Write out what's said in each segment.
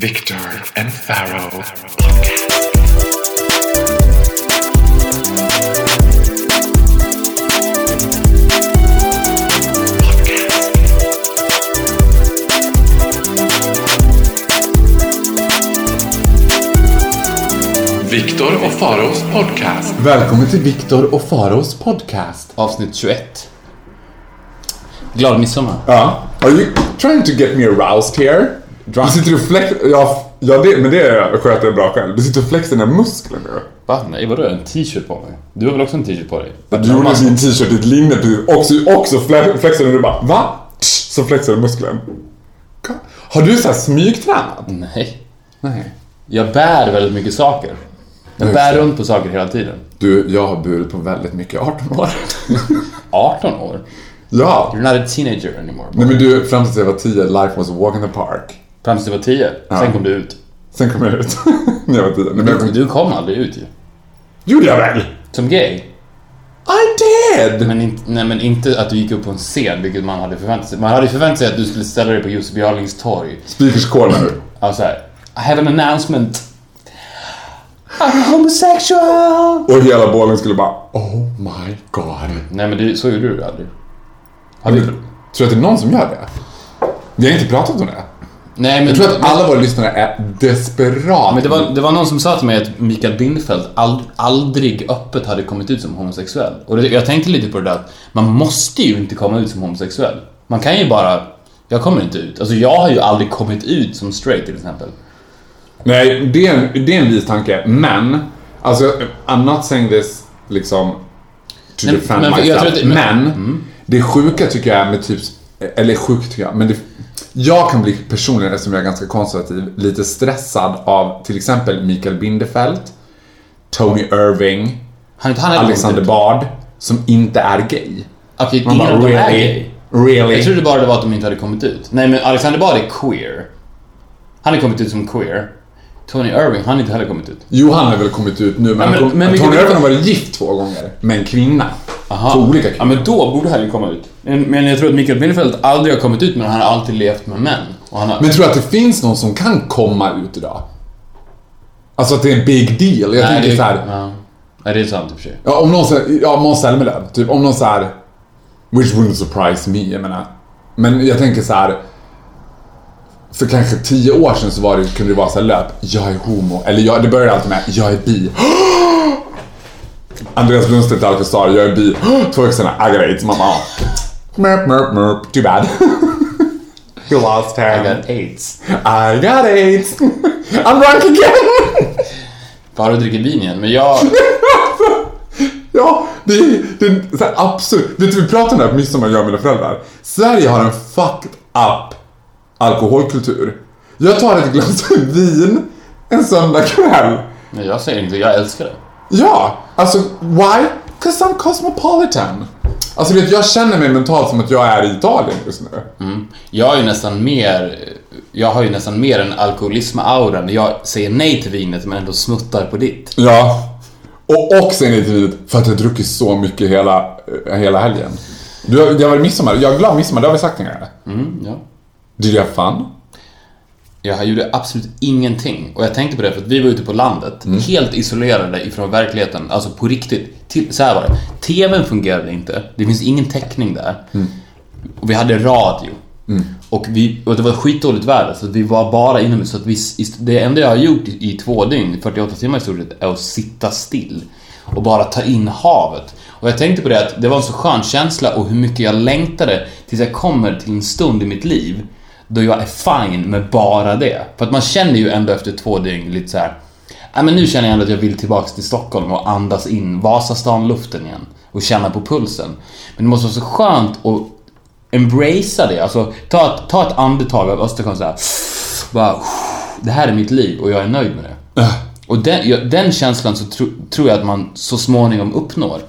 Victor and Pharaoh. Viktor och Faraos podcast. Välkommen till Viktor och Faraos podcast. Avsnitt 21. Glad midsommar. Ja. Are you trying to get me aroused here? Drunk. Du sitter och flex... Ja, ja det, men det sköter jag bra själv. Du sitter och flexar dina muskler nu. Va? Nej, vadå? Jag har en t-shirt på mig. Du har väl också en t-shirt på dig? Du gjorde din t-shirt i ett linne precis. Också, också fle- flexade du bara va? Så flexade du muskeln. Har du så här smygtränat? Nej. Nej. Jag bär väldigt mycket saker. Jag bär runt på saker hela tiden. Du, jag har burit på väldigt mycket 18 år. 18 år? ja. You're not a teenager anymore. Nej men du, fram tills jag var 10, life was a walk in the park. Fram tills du var 10. Sen kom du ut. Sen kom jag ut. När jag var 10. Nej, men jag Du, kom... du kom aldrig ut ju. Gjorde jag väl? Som gay. I did! Men, inte, nej, men inte att du gick upp på en scen, vilket man hade förväntat sig. Man hade förväntat sig att du skulle ställa dig på Josef Jarlings torg. Speakers corner. Alltså här, I have an announcement. I'm homosexual! Och hela bollen skulle bara Oh my god. Nej men det, så gjorde du aldrig. Har du, tror du att det är någon som gör det? Vi har inte pratat om det. Nej men, Jag tror att alla våra lyssnare är desperata. men det, var, det var någon som sa till mig att Mikael Bindefeld ald, aldrig öppet hade kommit ut som homosexuell. Och det, jag tänkte lite på det där att man måste ju inte komma ut som homosexuell. Man kan ju bara, jag kommer inte ut. Alltså jag har ju aldrig kommit ut som straight till exempel. Nej, det är, en, det är en vis tanke. Men, alltså, I'm not saying this liksom to Nej, defend men myself. det- men, men- det sjuka tycker jag med typ, eller sjukt tycker jag, men det, jag kan bli personligen, eftersom jag är ganska konservativ, lite stressad av till exempel Mikael Bindefeld, Tony Irving, Han, han Alexander ut. Bard, som inte är gay. Okej, Man ingen av dem är gay. Really? Jag trodde bara det var att de inte hade kommit ut. Nej men Alexander Bard är queer. Han har kommit ut som queer. Tony Irving, han har inte heller kommit ut. Jo, han har väl kommit ut nu, men, Ja, men- kom, men Tony Irving har varit gift två gånger med en kvinna. Aha. Två olika Ja kvinnor. men då borde han ju komma ut. Men jag tror att Mikael Bindefeld aldrig har kommit ut men han har alltid levt med män. Har... Men tror du att det finns någon som kan komma ut idag? Alltså att det är en big deal. Jag tänker det, så här, Ja. Nej, det är sant i och för sig. ja, om någon säger, ja Måns Zelmerlöw, typ om någon så här, which wouldn't surprise me, jag menar. Men jag tänker så här. För kanske tio år sedan så var det, kunde det vara så här löp, jag är homo. Eller jag, det började alltid med, jag är bi. Andreas Lundstedt alltid sa, jag är bi. Två veckor senare, I got aids. Mamma. Mörp, mörp, mörp. Too bad. you lost I him. got aids. I got AIDS. I'm drunk again. Bara du dricker vin igen. Men jag... ja, det är, det är så här absurt. Vet du, vi pratade om det här på midsommar, jag och mina föräldrar. Sverige har en fucked up alkoholkultur. Jag tar ett glas vin en söndagkväll. Nej, jag säger inte, jag älskar det. Ja, alltså why? Cause I'm cosmopolitan. Alltså vet, jag känner mig mentalt som att jag är i Italien just nu. Jag är ju nästan mer... Jag har ju nästan mer en alkoholism-aura när jag säger nej till vinet men ändå smuttar på ditt. Ja. Och, och sen inte vinet för att jag har druckit så mycket hela, eh, hela helgen. Du det har varit midsommar. Jag är glad midsommar, det har vi sagt en gång. Mm, ja. Did you have fun? Jag gjorde absolut ingenting. Och jag tänkte på det för att vi var ute på landet, helt isolerade ifrån verkligheten. Alltså på riktigt. Till, så här var det. TVn fungerade inte. Det finns ingen täckning där. Och vi hade radio. Och, vi, och det var skitdåligt väder så vi var bara inomhus. Så att vi, det enda jag har gjort i, i två dygn, 48 timmar i stort sett, är att sitta still. Och bara ta in havet. Och jag tänkte på det att det var en så skön känsla och hur mycket jag längtade tills jag kommer till en stund i mitt liv då jag är fine med bara det. För att man känner ju ändå efter två dygn lite så här. Ja men nu känner jag ändå att jag vill tillbaks till Stockholm och andas in Vasastan-luften igen. Och känna på pulsen. Men det måste vara så skönt att embracea det. Alltså ta ett, ta ett andetag av Östersjön så här. Bara, det här är mitt liv och jag är nöjd med det. Och den, ja, den känslan så tro, tror jag att man så småningom uppnår.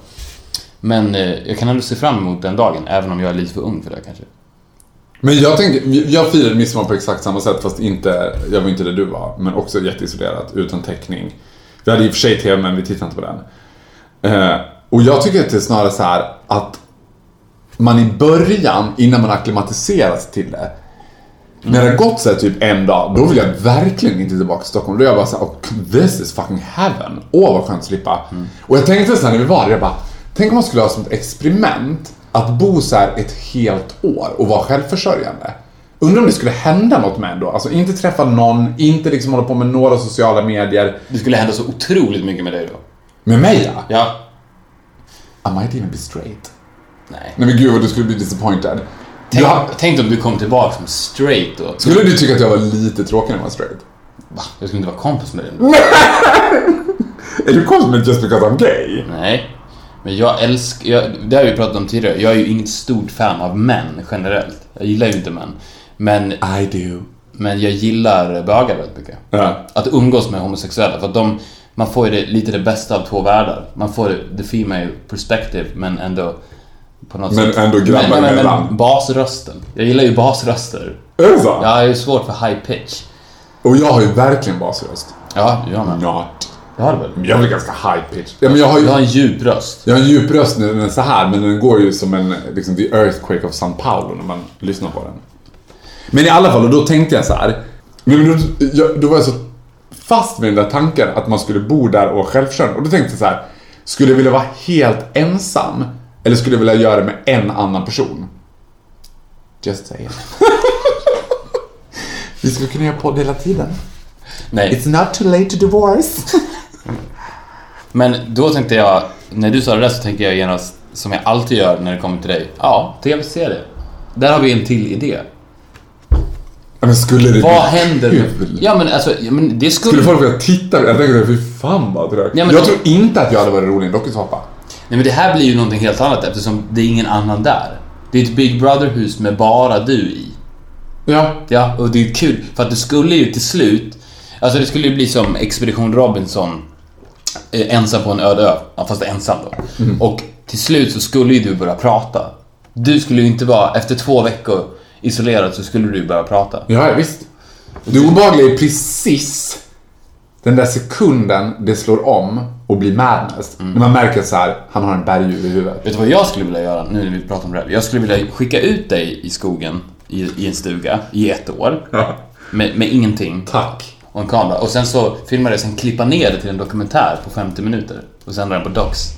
Men eh, jag kan ändå se fram emot den dagen, även om jag är lite för ung för det kanske. Men jag tänker, jag firade midsommar på exakt samma sätt fast inte, jag var inte där du var, men också jätteisolerat, utan täckning. Vi hade i och för sig TV men vi tittade inte på den. Eh, och jag tycker att det är snarare så här att man i början, innan man akklimatiserar sig till det, När det har gått så typ en dag, då vill jag verkligen inte tillbaka till Stockholm. Då är jag bara såhär, oh, this is fucking heaven. Åh vad skönt att slippa. Och jag tänkte så här när vi var där, jag bara, tänk om man skulle ha som ett experiment att bo så här ett helt år och vara självförsörjande. Undrar om det skulle hända något med en då? Alltså inte träffa någon, inte liksom hålla på med några sociala medier. Det skulle hända så otroligt mycket med dig då. Med mig ja. Ja. I might even be straight. Nej. Nej men gud vad du skulle bli disappointed. Tänk, Ja, tänk om du kom tillbaka som straight då. skulle du tycka att jag var lite tråkig när jag var straight? Va? Jag skulle inte vara kompis med dig. Är du kompis med just because I'm gay? Nej. Men jag älskar, jag, det har vi pratat om tidigare, jag är ju inget stort fan av män generellt. Jag gillar ju inte män. Men, I do. men jag gillar bögar väldigt mycket. Ja. Att umgås med homosexuella, för att de, man får ju det, lite det bästa av två världar. Man får the female perspective, men ändå på något Men sätt. ändå grabbar men, men, men, emellan. basrösten. Jag gillar ju basröster. Är det så? Jag har ju svårt för high pitch. Och jag har ju verkligen basröst. Ja, jag med. Not. Jag har det väl? Men Jag är väl ganska high pitch. Ja, men jag har ju... Du har en djup röst. Jag har en djup röst när den är så här, men den går ju som en, liksom the earthquake of São Paulo när man lyssnar på den. Men i alla fall, och då tänkte jag så här. Men då, jag, då var jag så fast med den där tanken att man skulle bo där och vara självförsörjande. Och då tänkte jag så här. Skulle jag vilja vara helt ensam? Eller skulle jag vilja göra det med en annan person? Just say it. Vi skulle kunna göra podd hela tiden. Nej. It's not too late to divorce. Men då tänkte jag, när du sa det där så tänkte jag genast, som jag alltid gör när det kommer till dig. Ja, tv-serie. Där har vi en till idé. Men skulle det Vad bli händer kul? Ja men alltså, ja, men det skulle... Skulle folk vilja titta? Jag tänkte fy fan vad trögt. Ja, men- jag tror inte att jag hade varit rolig i en dokusåpa. Nej men det här blir ju någonting helt annat eftersom det är ingen annan där. Det är ett Big Brother-hus med bara du i. Ja. Ja, och det är kul för att det skulle ju till slut... Alltså det skulle ju bli som Expedition Robinson. Eh, ensam på en öde ö. Ja, fast ensam då. Och till slut så skulle ju du börja prata. Du skulle ju inte vara... Efter två veckor isolerad så skulle du börja prata. Ja, visst. Det obehagliga är precis den där sekunden det slår om och blir madness. Mm. När man märker så här, han har en berguv i huvudet. Vet du vad jag skulle vilja göra nu när vi pratar om det här? Jag skulle vilja skicka ut dig i skogen i, i en stuga i ett år. Med, med ingenting. Tack. Och en kamera. Och sen så filmar jag, sen klippa ner det till en dokumentär på 50 minuter. Och sända den på Docs.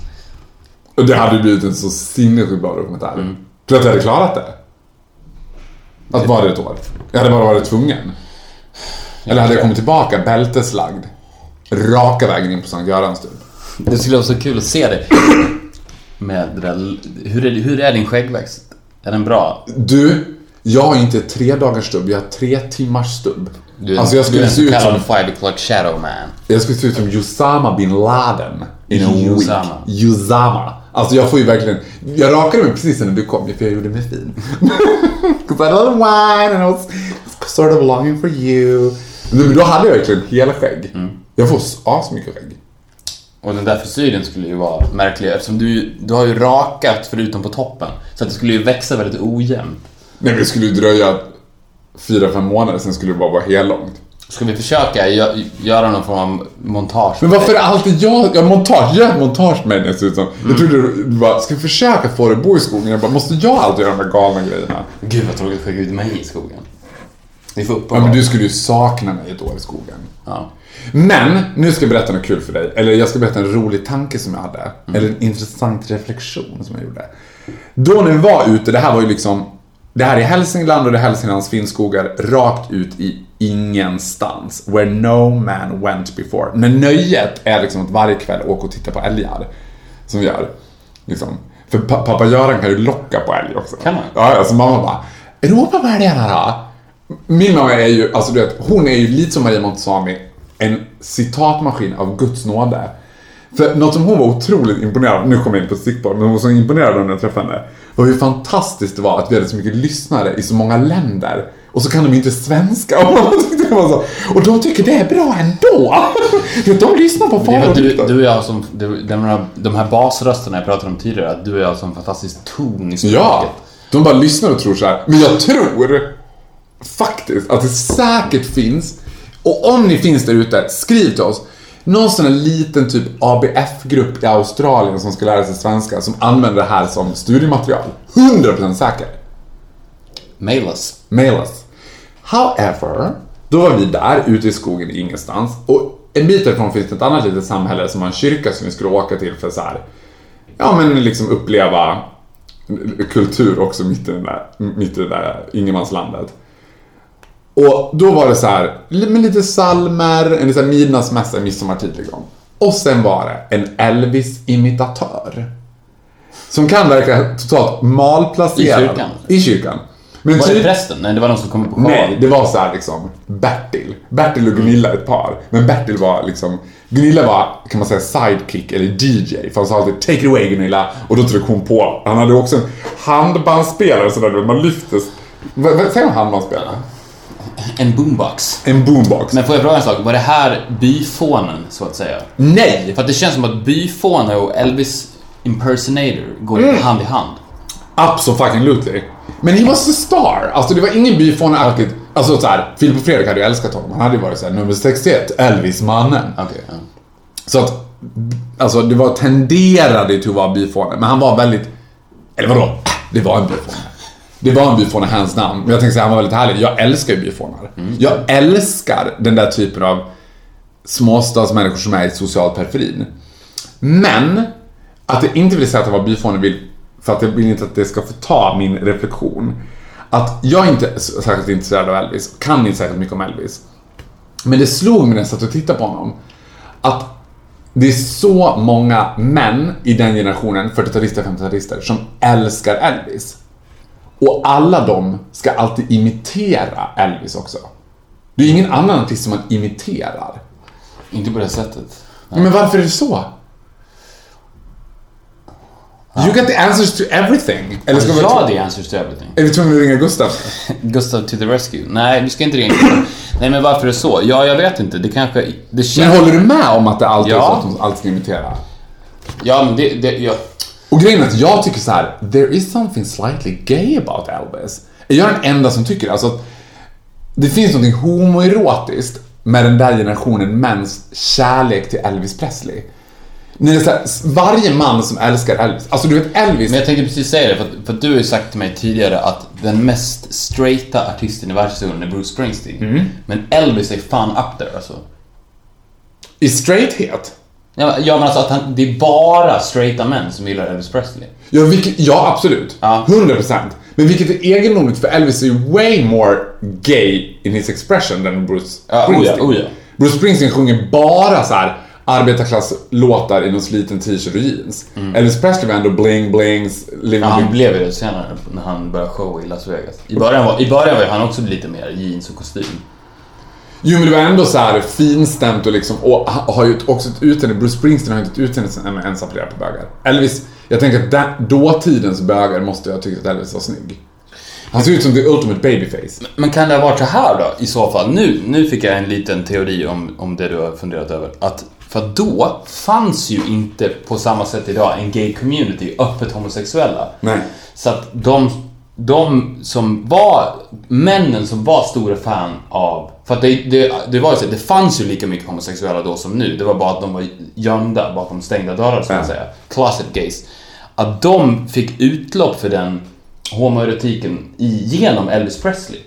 Och det hade blivit en så sinnessjukt bra dokumentär. Mm. Tror du att jag hade klarat det? Att vara det ett år? Jag hade bara varit tvungen. Eller hade jag kommit tillbaka bälteslagd, raka vägen in på Sankt Görans typ. Det skulle vara så kul att se dig. Med det där, hur, är, hur är din skäggväxt? Är den bra? Du, jag har inte tre dagars stubb, jag har tre timmars stubb. Du alltså jag du är skulle en så kallad som, five o'clock shadow man. jag skulle se ut som Usama bin Laden in a week. Usama. Usama. Alltså jag får ju verkligen, jag rakade mig precis när du kom, för jag gjorde mig fin. Cause I love wine and I was sort of longing for you. Men då hade jag verkligen hela skägg. Mm. Jag får asmycket skägg. Och den där frisyren skulle ju vara märklig eftersom du, du har ju rakat förutom på toppen. Så att det skulle ju växa väldigt ojämnt. Nej men det skulle ju dröja fyra, fem månader, sen skulle det bara vara hellångt. Ska vi försöka gö- göra någon form av montage? Men varför är alltid jag? Jag montage, gör montage med ser ut som. Jag trodde du bara, ska vi försöka få dig att bo i skogen? Jag bara, måste jag alltid göra de här galna grejerna? Gud vad tråkigt att skicka ut mig i skogen. Ni får upp Ja men du skulle ju sakna mig ett år i skogen. Ja. Men, nu ska jag berätta något kul för dig. Eller jag ska berätta en rolig tanke som jag hade. Eller en intressant reflektion som jag gjorde. Då när vi var ute, det här var ju liksom det här är Hälsingland och det är Hälsinglands finnskogar rakt ut i ingenstans. Where no man went before. När nöjet är liksom att varje kväll åka och titta på älgar. Som vi gör. Liksom. För pa- pappa Göran kan ju locka på älg också. Kan man? Ja, alltså mamma bara Ropa på älgarna då. Min mamma är ju, alltså du vet, hon är ju lite som Maria Montazami. En citatmaskin av Guds nåde. För något som hon var otroligt imponerad nu kommer jag in på stickboll, men hon var så imponerad när jag träffade henne. Var hur fantastiskt det var att vi hade så mycket lyssnare i så många länder. Och så kan de inte svenska. Och, det var så, och de tycker det är bra ändå. De lyssnar på Det Farao var och du, du och jag som, det- de här, de här basrösterna jag pratade om tidigare, att du och jag har som fantastisk ton i språket. Ja, de bara lyssnar och tror så här. Men jag tror faktiskt att det säkert finns, och om ni finns där ute, skriv till oss. Någon sån här liten typ ABF-grupp i Australien som ska lära sig svenska som använder det här som studiematerial. 100% säker. Mail oss. Mail oss. However, då var vi där ute i skogen ingenstans och en bit därifrån finns det ett annat litet samhälle som har en kyrka som vi skulle åka till för så här, ja men liksom uppleva kultur också mitt i, den där, mitt i det där ingenmanslandet. Och då var det så här, med lite salmer, en liten midnattsmässa midsommartid liksom. Och sen var det en Elvis-imitatör. Som kan verka totalt malplacerad. I kyrkan? I kyrkan. Men Var det typ- prästen? Nej, det var någon som kom på Nej, sjal. det var så här liksom Bertil. Bertil och Gunilla ett par. Men Bertil var liksom Gunilla var, kan man säga, sidekick eller DJ. För han sa alltid “Take it away Gunilla” och då tryckte hon på. Han hade också en handbandsspelare sådär, man lyftes. Vad vad säger man handbandsspelare? En boombox. En boombox. Men får jag fråga en sak? Var det här byfånen, så att säga? Nej! För att det känns som att byfåne och Elvis impersonator går Mm. hand i hand. Absolutely. Men he was a star. Alltså det var ingen byfåneaktigt. Alltså såhär, Filip och Fredrik hade ju älskat honom. Han hade ju varit såhär, nummer 61, Elvis-mannen. Okej, ja. Så att, alltså det var tenderade till att vara byfåne, men han var väldigt, eller vadå? Det var en byfåne. Det var en byfåne hands down. Men jag tänkte säga han var väldigt härlig. Jag älskar ju byfånar. Jag älskar den där typen av småstadsmänniskor som är i social periferin. Men, att jag inte vill säga att jag var byfåne vill, för att jag vill inte att det ska förta min reflektion. Att jag inte är så- särskilt intresserad av Elvis, kan inte särskilt mycket om Elvis. Men det slog mig när jag satt och tittade på honom att det är så många män i den generationen, 40-talister, 50-talister, som älskar Elvis. Och alla de ska alltid imitera Elvis också. Det är ingen annan artist som man imiterar. Inte på det sättet. Men varför är det så? You get the answers to everything. Eller ska vi Jag the answers to everything. Är vi tvungna att ringa Gustav? Gustav to the rescue. Nej, vi ska inte ringa Gustav. Nej, men varför är det så? Ja, jag vet inte. Det kanske... Det Men känns... håller du med om att det alltid är Ja. så att de alltid ska imitera? Ja, men det... det ja. Och grejen är att jag tycker så här: there is something slightly gay about Elvis. Är jag den enda som tycker det? Alltså, att det finns något homoerotiskt med den där generationen mäns kärlek till Elvis Presley. När det är här, varje man som älskar Elvis, alltså du vet Elvis, Men jag tänkte precis säga det, för att, för att du har ju sagt till mig tidigare att den mest straighta artisten i världshistorien är Bruce Springsteen. Mm. Men Elvis är fan up there alltså. i straighthet. Ja, men- alltså att han, det är bara straighta män som gillar Elvis Presley. Ja, vilket, ja absolut. Ja. 100%. Men vilket är egendomligt för Elvis är way more gay in his expression than Bruce Ja, Springsteen. oh ja, oh ja. Bruce Springsteen sjunger bara så här arbetarklasslåtar i någon sliten t-shirt och jeans. Elvis Presley var ändå bling blings, living Mm. Ja, han blev ju det senare när han började showa i Las Vegas. I början var, i början var han också lite mer jeans och kostym. Jo men det var ändå så här finstämt och liksom, och ha- har ju också ett utseende, Bruce Springsteen har ju inte ett utseende som ens appellerar på bögar. Elvis, jag tänker att dåtidens bögar måste jag tycka att Elvis var snygg. Han ser ut som the ultimate babyface. Men kan det ha varit så här då, i så fall? Nu, nu fick jag en liten teori om, om det du har funderat över. Att, för då fanns ju inte på samma sätt idag en gay community, öppet homosexuella. Nej. Så att de, de som var, männen som var stora fan av, för att det, det, det var ju så, det fanns ju lika mycket homosexuella då som nu, det var bara att de var gömda bakom stängda dörrar så att Ja. säga. Closet gays. Att de fick utlopp för den homoerotiken genom Elvis Presley.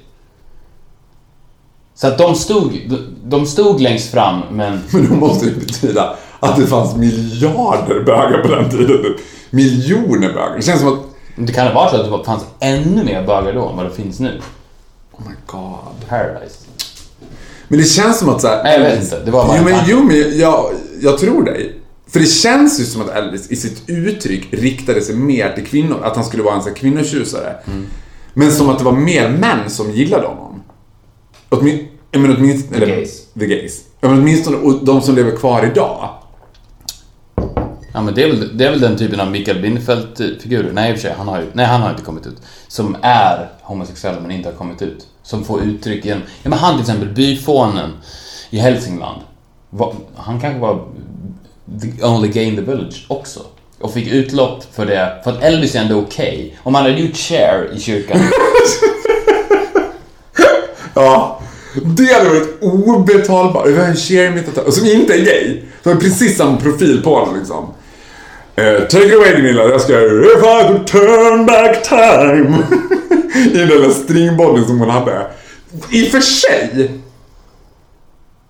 Så att de stod, de- de stod längst fram men Men då måste det betyda att det fanns miljarder bögar på den tiden. Miljoner bögar. Det känns som att... det kan ha varit så att det fanns ännu mer bögar då än vad det finns nu. Oh my god. Paradise. Men det känns som att så här, Nej, jag vet inte. Det var bara jo, en men, jo, men jag, jag tror dig. För det känns ju som att Elvis i sitt uttryck riktade sig mer till kvinnor. Att han skulle vara en sån här kvinnotjusare. Mm. Men som att det var mer män som gillade honom. Åtmin, jag menar åtminstone... The eller- gays. The gays. Ja, men åtminstone och de som lever kvar idag. Ja men det är väl, det är väl den typen av Mikael Bindefeld-figurer, nej i och för sig, han har ju, nej han har inte kommit ut. Som är homosexuella men inte har kommit ut. Som får uttryck igen. Ja men han till exempel, byfånen i Hälsingland. Var, han kanske var the only gay in the village också. Och fick utlopp för det, för att Elvis är ändå okej. Om han hade gjort Cher i kyrkan. Ja. Det hade varit obetalbart. Vi har en Cher som inte är gay. Som har precis samma profil på honom liksom. Uh, take it away Gunilla, jag ska If I could turn back time. I den där stringbodyn som hon hade. I och för sig,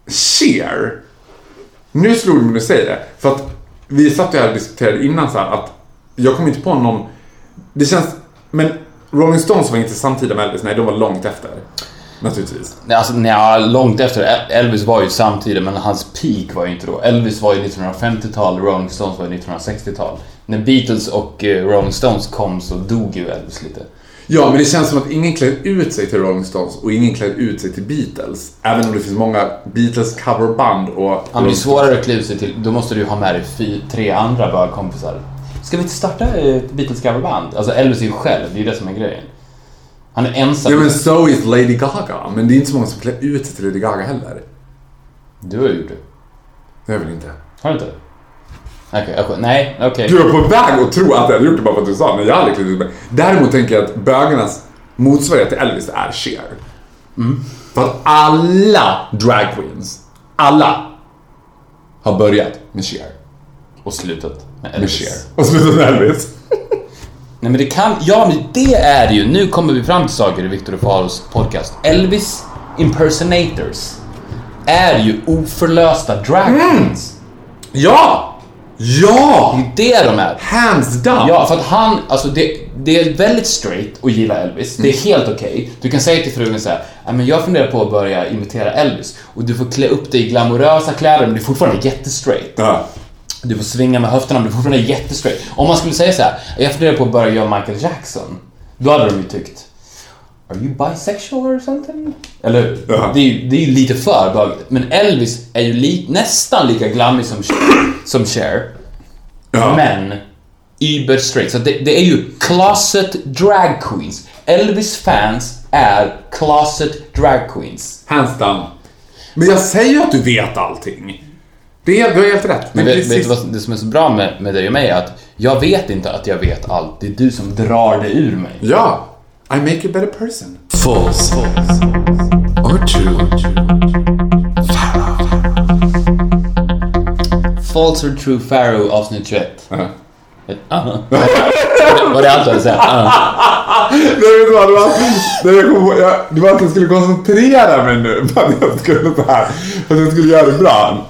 Cher. Nu slog det mig när du säger det. För att vi satt ju här och diskuterade innan så här att jag kom inte på någon... Det känns... Men Rolling Stones var inte samtida med Elvis, nej de var långt efter. Naturligtvis. Alltså, nej, långt efter. Elvis var ju samtidigt, men hans peak var ju inte då. Elvis var ju 1950-tal, Rolling Stones var ju 1960-tal. När Beatles och eh, Rolling Stones kom så dog ju Elvis lite. Ja, men det känns som att ingen klädde ut sig till Rolling Stones och ingen klädde ut sig till Beatles. Även om det finns många Beatles coverband och... Ja, men det är svårare att klä ut sig till, då måste du ha med dig fy, tre andra bögkompisar. Ska vi inte starta ett Beatles coverband? Alltså Elvis är ju själv, det är ju det som är grejen. Han är ensam. Ja, men so is Lady Gaga. Men det är inte så många som klär ut sig till Lady Gaga heller. Du har gjort det. Det är väl inte. Har du inte? Okej, jag- nej, okej. Du är på väg att tro att jag hade gjort det bara för att du sa men jag har aldrig klätt ut mig. Däremot tänker jag att bögarnas motsvarighet till Elvis är Cher. För att alla drag queens, alla, har börjat med Cher. Och slutet med Med Elvis. Cher. Och slutat med Elvis. Nej men det kan, ja men det är det ju. Nu kommer vi fram till saker i Victor och Faros podcast. Elvis impersonators är ju oförlösta drag queens. Ja! Ja! Det är det de är. Hands down! Ja, för att han, alltså det, det är väldigt straight att gilla Elvis. Det är helt okej. Du kan säga till frugan så här, "Ja, men jag funderar på att börja imitera Elvis. Och du får klä upp dig i glamorösa kläder, men du är fortfarande jättestraight. Ja. Du får svinga med höfterna, men du är fortfarande jättestraight. Om man skulle säga så här, jag funderar på att börja göra Michael Jackson. Då hade de ju tyckt, Are you bisexual or something? Eller hur? Ja. Det är ju det är ju lite för bögigt. Men Elvis är ju li, nästan lika glammig som, som Cher. Ja. Men Uber straight. Så det, det är ju closet drag queens. Elvis fans är closet drag queens. Hands down. Men jag säger ju att du vet allting. Det är, du har helt rätt. Men vet, vet du vad det som är så bra med, med dig och mig? är Att jag vet inte att jag vet allt. Det är du som drar det ur mig. Ja. I make a better person. False. Or true. False or true Pharaoh avsnitt 21. Ja. Ett, ah. Var det allt du hade att säga? Ah. Nej, vet du vad? Det var, det, jag kom jag, det var att jag skulle koncentrera mig nu på att jag skulle så här, att jag skulle göra det bra.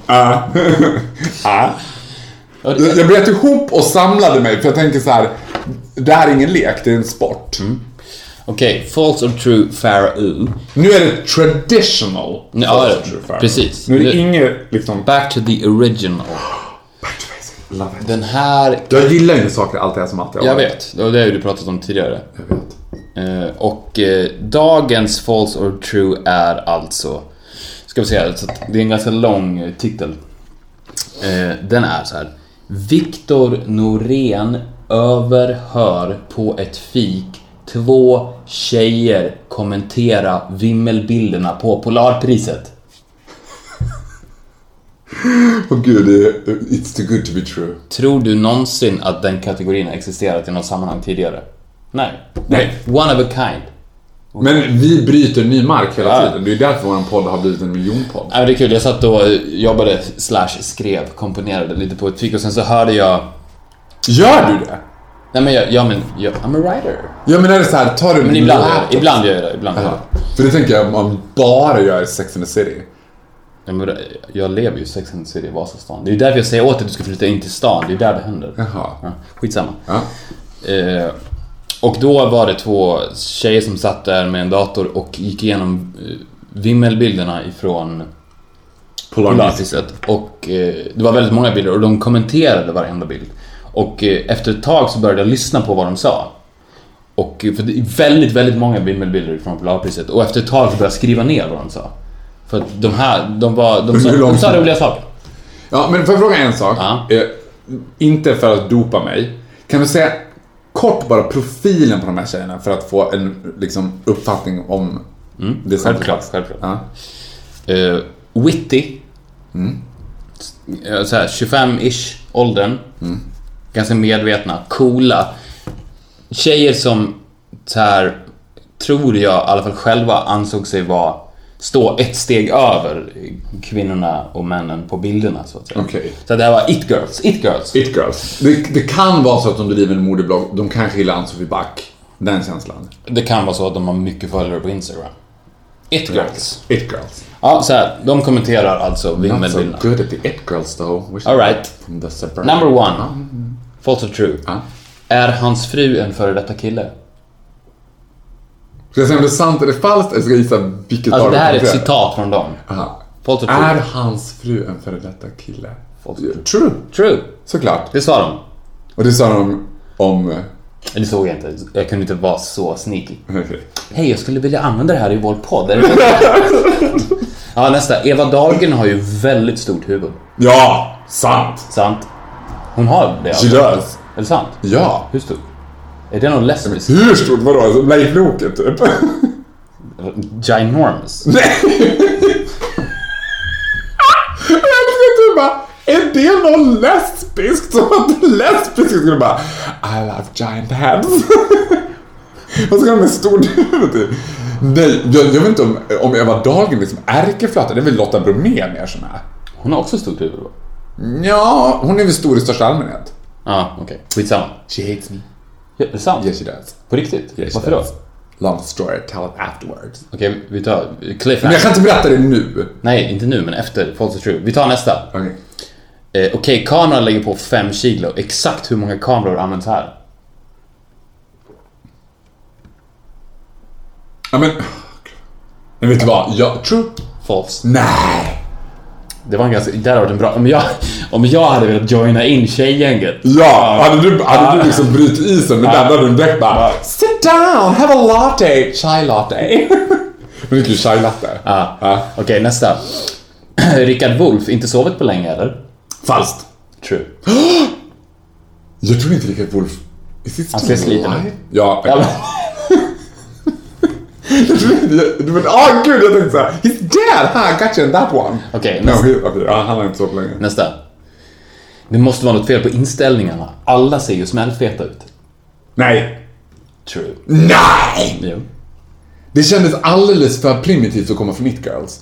Jag, jag bröt ihop och samlade mig för jag tänker så här. Det här är ingen lek, det är en sport. Okej, false or true Pharaoh. Nu är det traditional. Ja, false or true fair. precis. Nu är det inget liksom... Back to the original. Love it. Den här... Jag gillar ju när saker alltid är som alltid har Jag vet, och det har ju du pratat om tidigare. Jag vet. Eh, och eh, dagens false or true är alltså... Ska vi att det är en ganska lång eh, titel. Eh, den är så här. Viktor Norén överhör på ett fik två tjejer kommentera vimmelbilderna på Polarpriset. Åh gud, det är, it's too good to be true. Tror du någonsin att den kategorin har existerat i något sammanhang tidigare? Nej. Nej. One of a kind. Men vi bryter ny mark hela Ja. tiden. Det är därför vår podd har blivit en miljonpodd. Ja, det är kul. Jag satt och eh, jobbade slash skrev, komponerade lite på ett fik och sen så hörde jag... Gör du det? Nej men jag, ja men, jag, I'm a writer. Ja men är det så här, tar du Men ibland jag. Ibland gör jag det. Ibland gör jag det. För det tänker jag om man bara gör Sex and the City. Men Jag lever ju i Sex and the City i Vasastan. Det är ju därför jag säger åt dig att du ska flytta in till stan. Det är där det händer. Jaha. Ja, skitsamma. Ja. Eh, och då var det två tjejer som satt där med en dator och gick igenom eh, vimmelbilderna ifrån Polarpriset. Och eh, det var väldigt många bilder och de kommenterade varenda bild. Och eh, efter ett tag så började jag lyssna på vad de sa. Och för det är väldigt, väldigt många vimmelbilder från Polarpriset. Och efter ett tag så började jag skriva ner vad de sa. För att de här, de var, de sa, de sa roliga saker. Ja, men får jag fråga en sak? Ja. Eh, inte för att dopa mig. Kan du säga kort bara profilen på de här tjejerna för att få en liksom, uppfattning om det som Mm. Självklart, självklart. Ja. Eh, witty. Eh, Så här, 25-ish åldern. Ganska medvetna, coola. Tjejer som så här, tror jag i alla fall själva ansåg sig vara stå ett steg över kvinnorna och männen på bilderna så att säga. Okej. Så det här var it girls, it girls. It Girls. Det, det kan vara så att de driver en modeblogg. De kanske gillar Ann-Sofie Back. Den känslan. Det kan vara så att de har mycket följare på Instagram. It Girls. It Girls. Ja, så här, de kommenterar alltså Not so good at the It Girls though. Wish All right. From the suburb. Number one. False or true. Ja. Är hans fru en före detta kille? Ska jag säga om det är sant eller falskt eller ska jag gissa vilket Alltså det här är ett citat från dem. Aha. True? Är hans fru en före detta kille? True. True. Såklart. Det sa de. Och det sa de om... eh, Det såg jag inte. Jag kunde inte vara så sneaky. okej. Hej, jag skulle vilja använda det här i vår podd. Är det ja, nästa. Eva Dahlgren har ju väldigt stort huvud. Ja! Sant! Sant? Hon har det She alltså. does. Är det sant? Ja. Hur stort? Är det någon lesbisk? Hur stort? Vadå? Alltså, Leif Loket typ? Ginormous? Nej! Jag älskar typ bara, är det någon lesbisk? Som att lesbisk skulle bara I love giant heads. Vad ska de med stort huvud till? Nej, jag, jag vet inte om, om Eva Dahlgren liksom ärkeflöte, det är väl Lotta Bromé mer som är. Hon har också stort huvud va? Ja, hon är väl stor i största allmänhet. Ja, okej. Skitsamma. She hates me. Ja, är det sant? Yes she does. På riktigt? Yes, Varför då? does. Long story, tell it afterwards. Okej, vi tar Men jag cliffhanger. kan inte berätta det nu. Nej, inte nu, men efter False True. Vi tar nästa. Okej. Eh, Okej, kameran lägger på 5 kilo. Exakt hur många kameror används här? Ja men... Men vet du vad? Jag... True. False. Nej! Det var en ganska... Där har en bra... Om jag, om jag hade velat joina in tjejgänget. Ja, hade du, hade du liksom brutit isen med den hade du direkt bara Sit down, have a latte, chai latte. Men det är ju chai latte. Ja. Ja. Okej, nästa. Rickard Wolff, inte sovit på länge eller? Falskt. True. Jag tror inte Rickard Wolff... Is it Han ser sliten ut. Ja. Ja, men, åh gud, jag tänkte såhär, he's dead! Ha, got you in that one. Okej, No, nästa. he, okay, ja, han har inte sovit länge. nästa. Det måste vara något fel på inställningarna. Alla ser ju smällfeta ut. Nej. True. Nej! Jo. Det kändes alldeles för primitivt att komma från It Girls.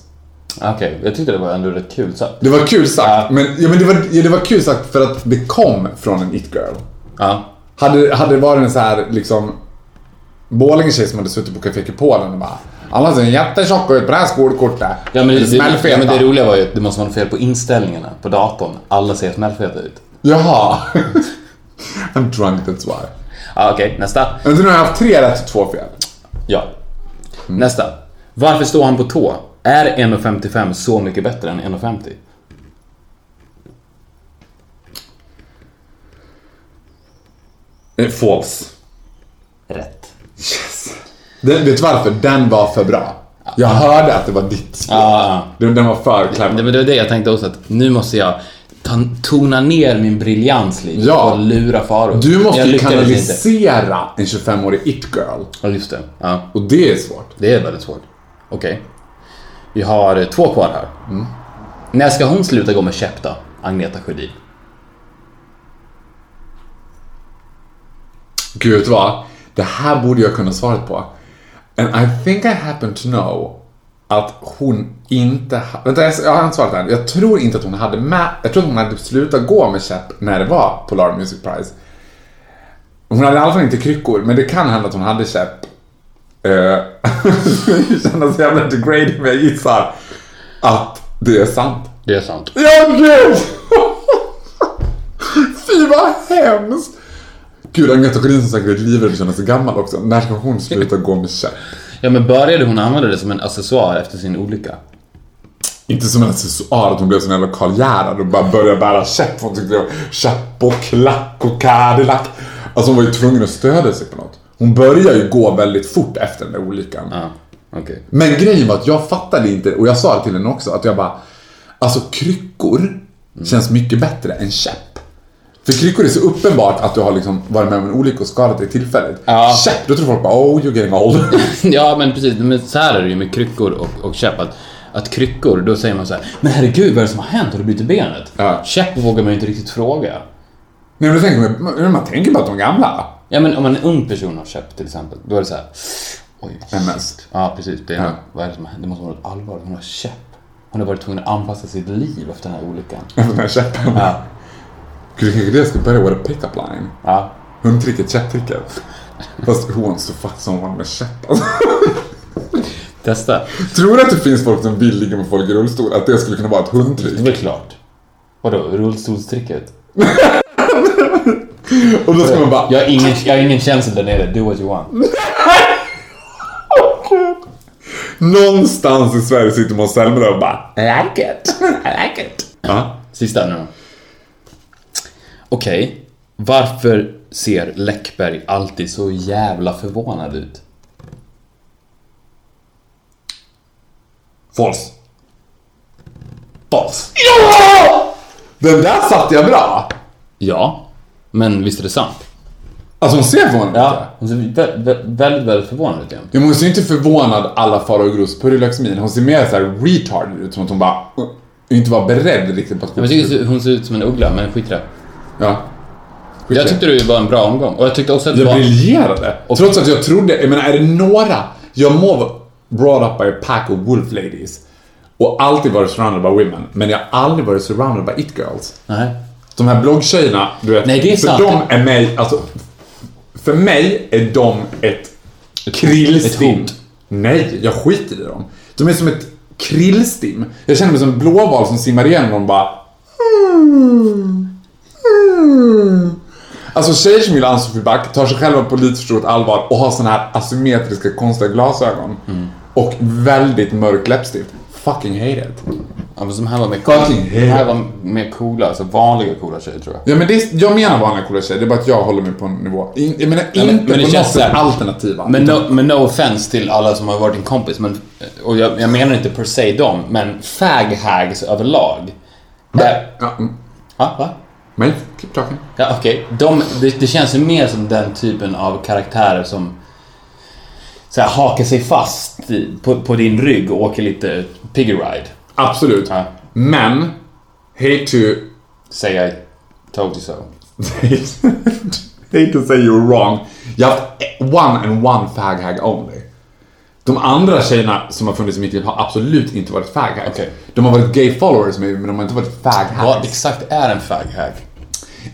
Okej, jag tyckte det var ändå rätt kul sagt. Det var kul sagt, Ja. men, ja, men det, var, ja, det var kul sagt för att det kom från en It Girl. Ja. Hade, hade det varit en så här liksom Borlänge-tjej som hade suttit på Café Kupolen och bara Alla ser jättetjocka ut på det här skolkortet. Ja men, det, det, ja men det roliga var ju att det måste vara fel på inställningarna på datorn. Alla ser smällfeta ut. Jaha. I'm drunk that's why. Ja, Okej, nästa. Men nu har jag haft tre rätt och två fel. Ja. Nästa. Varför står han på tå? Är 1,55 så mycket bättre än 1,50? Eh, False. Rätt. Yes. Den, vet du varför? Den var för bra. Jag hörde att det var ditt spel. Ja, Den, den var för det, clever. men det var det jag tänkte också att nu måste jag ta, tona ner min briljans lite Ja. och lura Faro. Du måste Jag ju kanalisera en 25-årig it-girl. Ja, just det. Ja, Och det är svårt. det är väldigt svårt. Okej. Vi har eh, två kvar här. När ska hon sluta gå med käpp då? Agneta Sjödin. Gud, vad? Det här borde jag kunna svaret på. And I think I happen to know att hon inte... Vänta, jag har inte svarat än. Jag tror inte att hon hade med... Jag tror att hon hade slutat gå med käpp när det var Polar Music Prize. Hon hade i alla fall inte kryckor, men det kan hända att hon hade käpp. Eh, det känns jävla degrading, men jag gissar att det är sant. Det är sant. Ja, gud! Fy vad hemskt! Gud, Agneta Sjödin som säkert livrädd och känner sig gammal också. När ska hon sluta gå med käpp? Ja men började hon använda det som en accessoar efter sin olycka? Inte som en accessoar att hon blev sån jävla Karl Gerhard och bara började bära käpp. Hon tyckte det var käpp och klack och Cadillac. Alltså hon var ju tvungen att stödja sig på något. Hon började ju gå väldigt fort efter den där olyckan. Ja, okej. Men grejen var att jag fattade inte, och jag sa det till henne också, att jag bara... Alltså kryckor känns mycket bättre än käpp. För kryckor är så uppenbart att du har liksom varit med om en olycka och skadat dig tillfälligt. Ja. Käpp, då tror folk bara oh you're getting old. Ja men precis, men så här är det ju med kryckor och, och käpp. Att, att kryckor, då säger man så här, men herregud vad är det som har hänt? Har du brutit benet? Ja. Käpp vågar man ju inte riktigt fråga. Nej men då tänker man, man, tänker bara att de är gamla. Ja men om en ung person har käpp till exempel, då är det så här. Oj. MS. Ja precis, det, är, Ja. vad är det som har hänt? Det måste vara något allvarligt. Hon har käpp. Hon har varit tvungen att anpassa sitt liv efter den här olyckan. Efter den här käppen. Ja. Det ska börja vara pick-up line. Ja. Hundtricket, käpptricket. Fast who wants to fuck someone med käpp? Alltså. Testa. Tror du att det finns folk som vill ligga med folk i rullstol? Att det skulle kunna vara ett Det är hundtrick? klart. Vadå, rullstolstricket? Och då ska man bara... Jag har ingen, jag har ingen känsla där nere. Do what you want. Någonstans i Sverige sitter Måns Zelmerlöw och bara I like it, I like it. Ja. Sista nu Okej. Varför ser Läckberg alltid så jävla förvånad ut? False. False. Ja! Den där satte jag bra. Ja, men visst är det sant? Alltså hon ser förvånad ut. Ja, hon ser vä- vä- väldigt, väldigt förvånad ut igen. Ja, men hon ser inte förvånad alla Farao Gros purjolöksmin. Hon ser mer så här retarded ut. Som att hon bara uh, inte var beredd riktigt på att Jag tycker hon ser ut som en uggla, men skit i det. Ja. Jag tyckte det var en bra omgång. Och jag tyckte också att det Jag var... briljerade. Trots att jag trodde, jag menar är det några, jag må vara brought up by a pack of wolf ladies och alltid varit surrounded by women, men jag har aldrig varit surrounded by it girls. Nej. De här bloggtjejerna, du vet, Nej, det är för sant. de är mig, alltså, för mig är de ett krillstim. hot. Nej, jag skiter i dem. De är som ett krillstim. Jag känner mig som en blåval som simmar igenom dem och bara... Alltså tjejer som gillar Ann-Sofie Back tar sig själva på lite för stort allvar och har såna här asymmetriska konstiga glasögon. Och väldigt mörk läppstift. Fucking hate it. Ja, men som här var mer, Fucking hell. här var mer coola, alltså vanliga coola tjejer tror jag. Ja men det, jag menar vanliga coola tjejer, det är bara att jag håller mig på en nivå. In, jag menar men- inte men det på något sätt alternativa. Men no, men no offense till alla som har varit din kompis, men, och jag, jag menar inte per se dem, men fag-hags överlag. Där, Ja, mm. ja, va? Men keep talking. Ja, okej. De, det, det känns ju mer som den typen av karaktärer som så här, hakar sig fast på, på din rygg och åker lite piggy ride. Absolut. Ja. Men, hate to... Say I told you so. hate to say you're wrong. Jag har haft one and one fag hag only. De andra tjejerna som har funnits i mitt liv har absolut inte varit fag hags. Okej. De har varit gay followers med men de har inte varit fag Vad exakt är en fag-hag?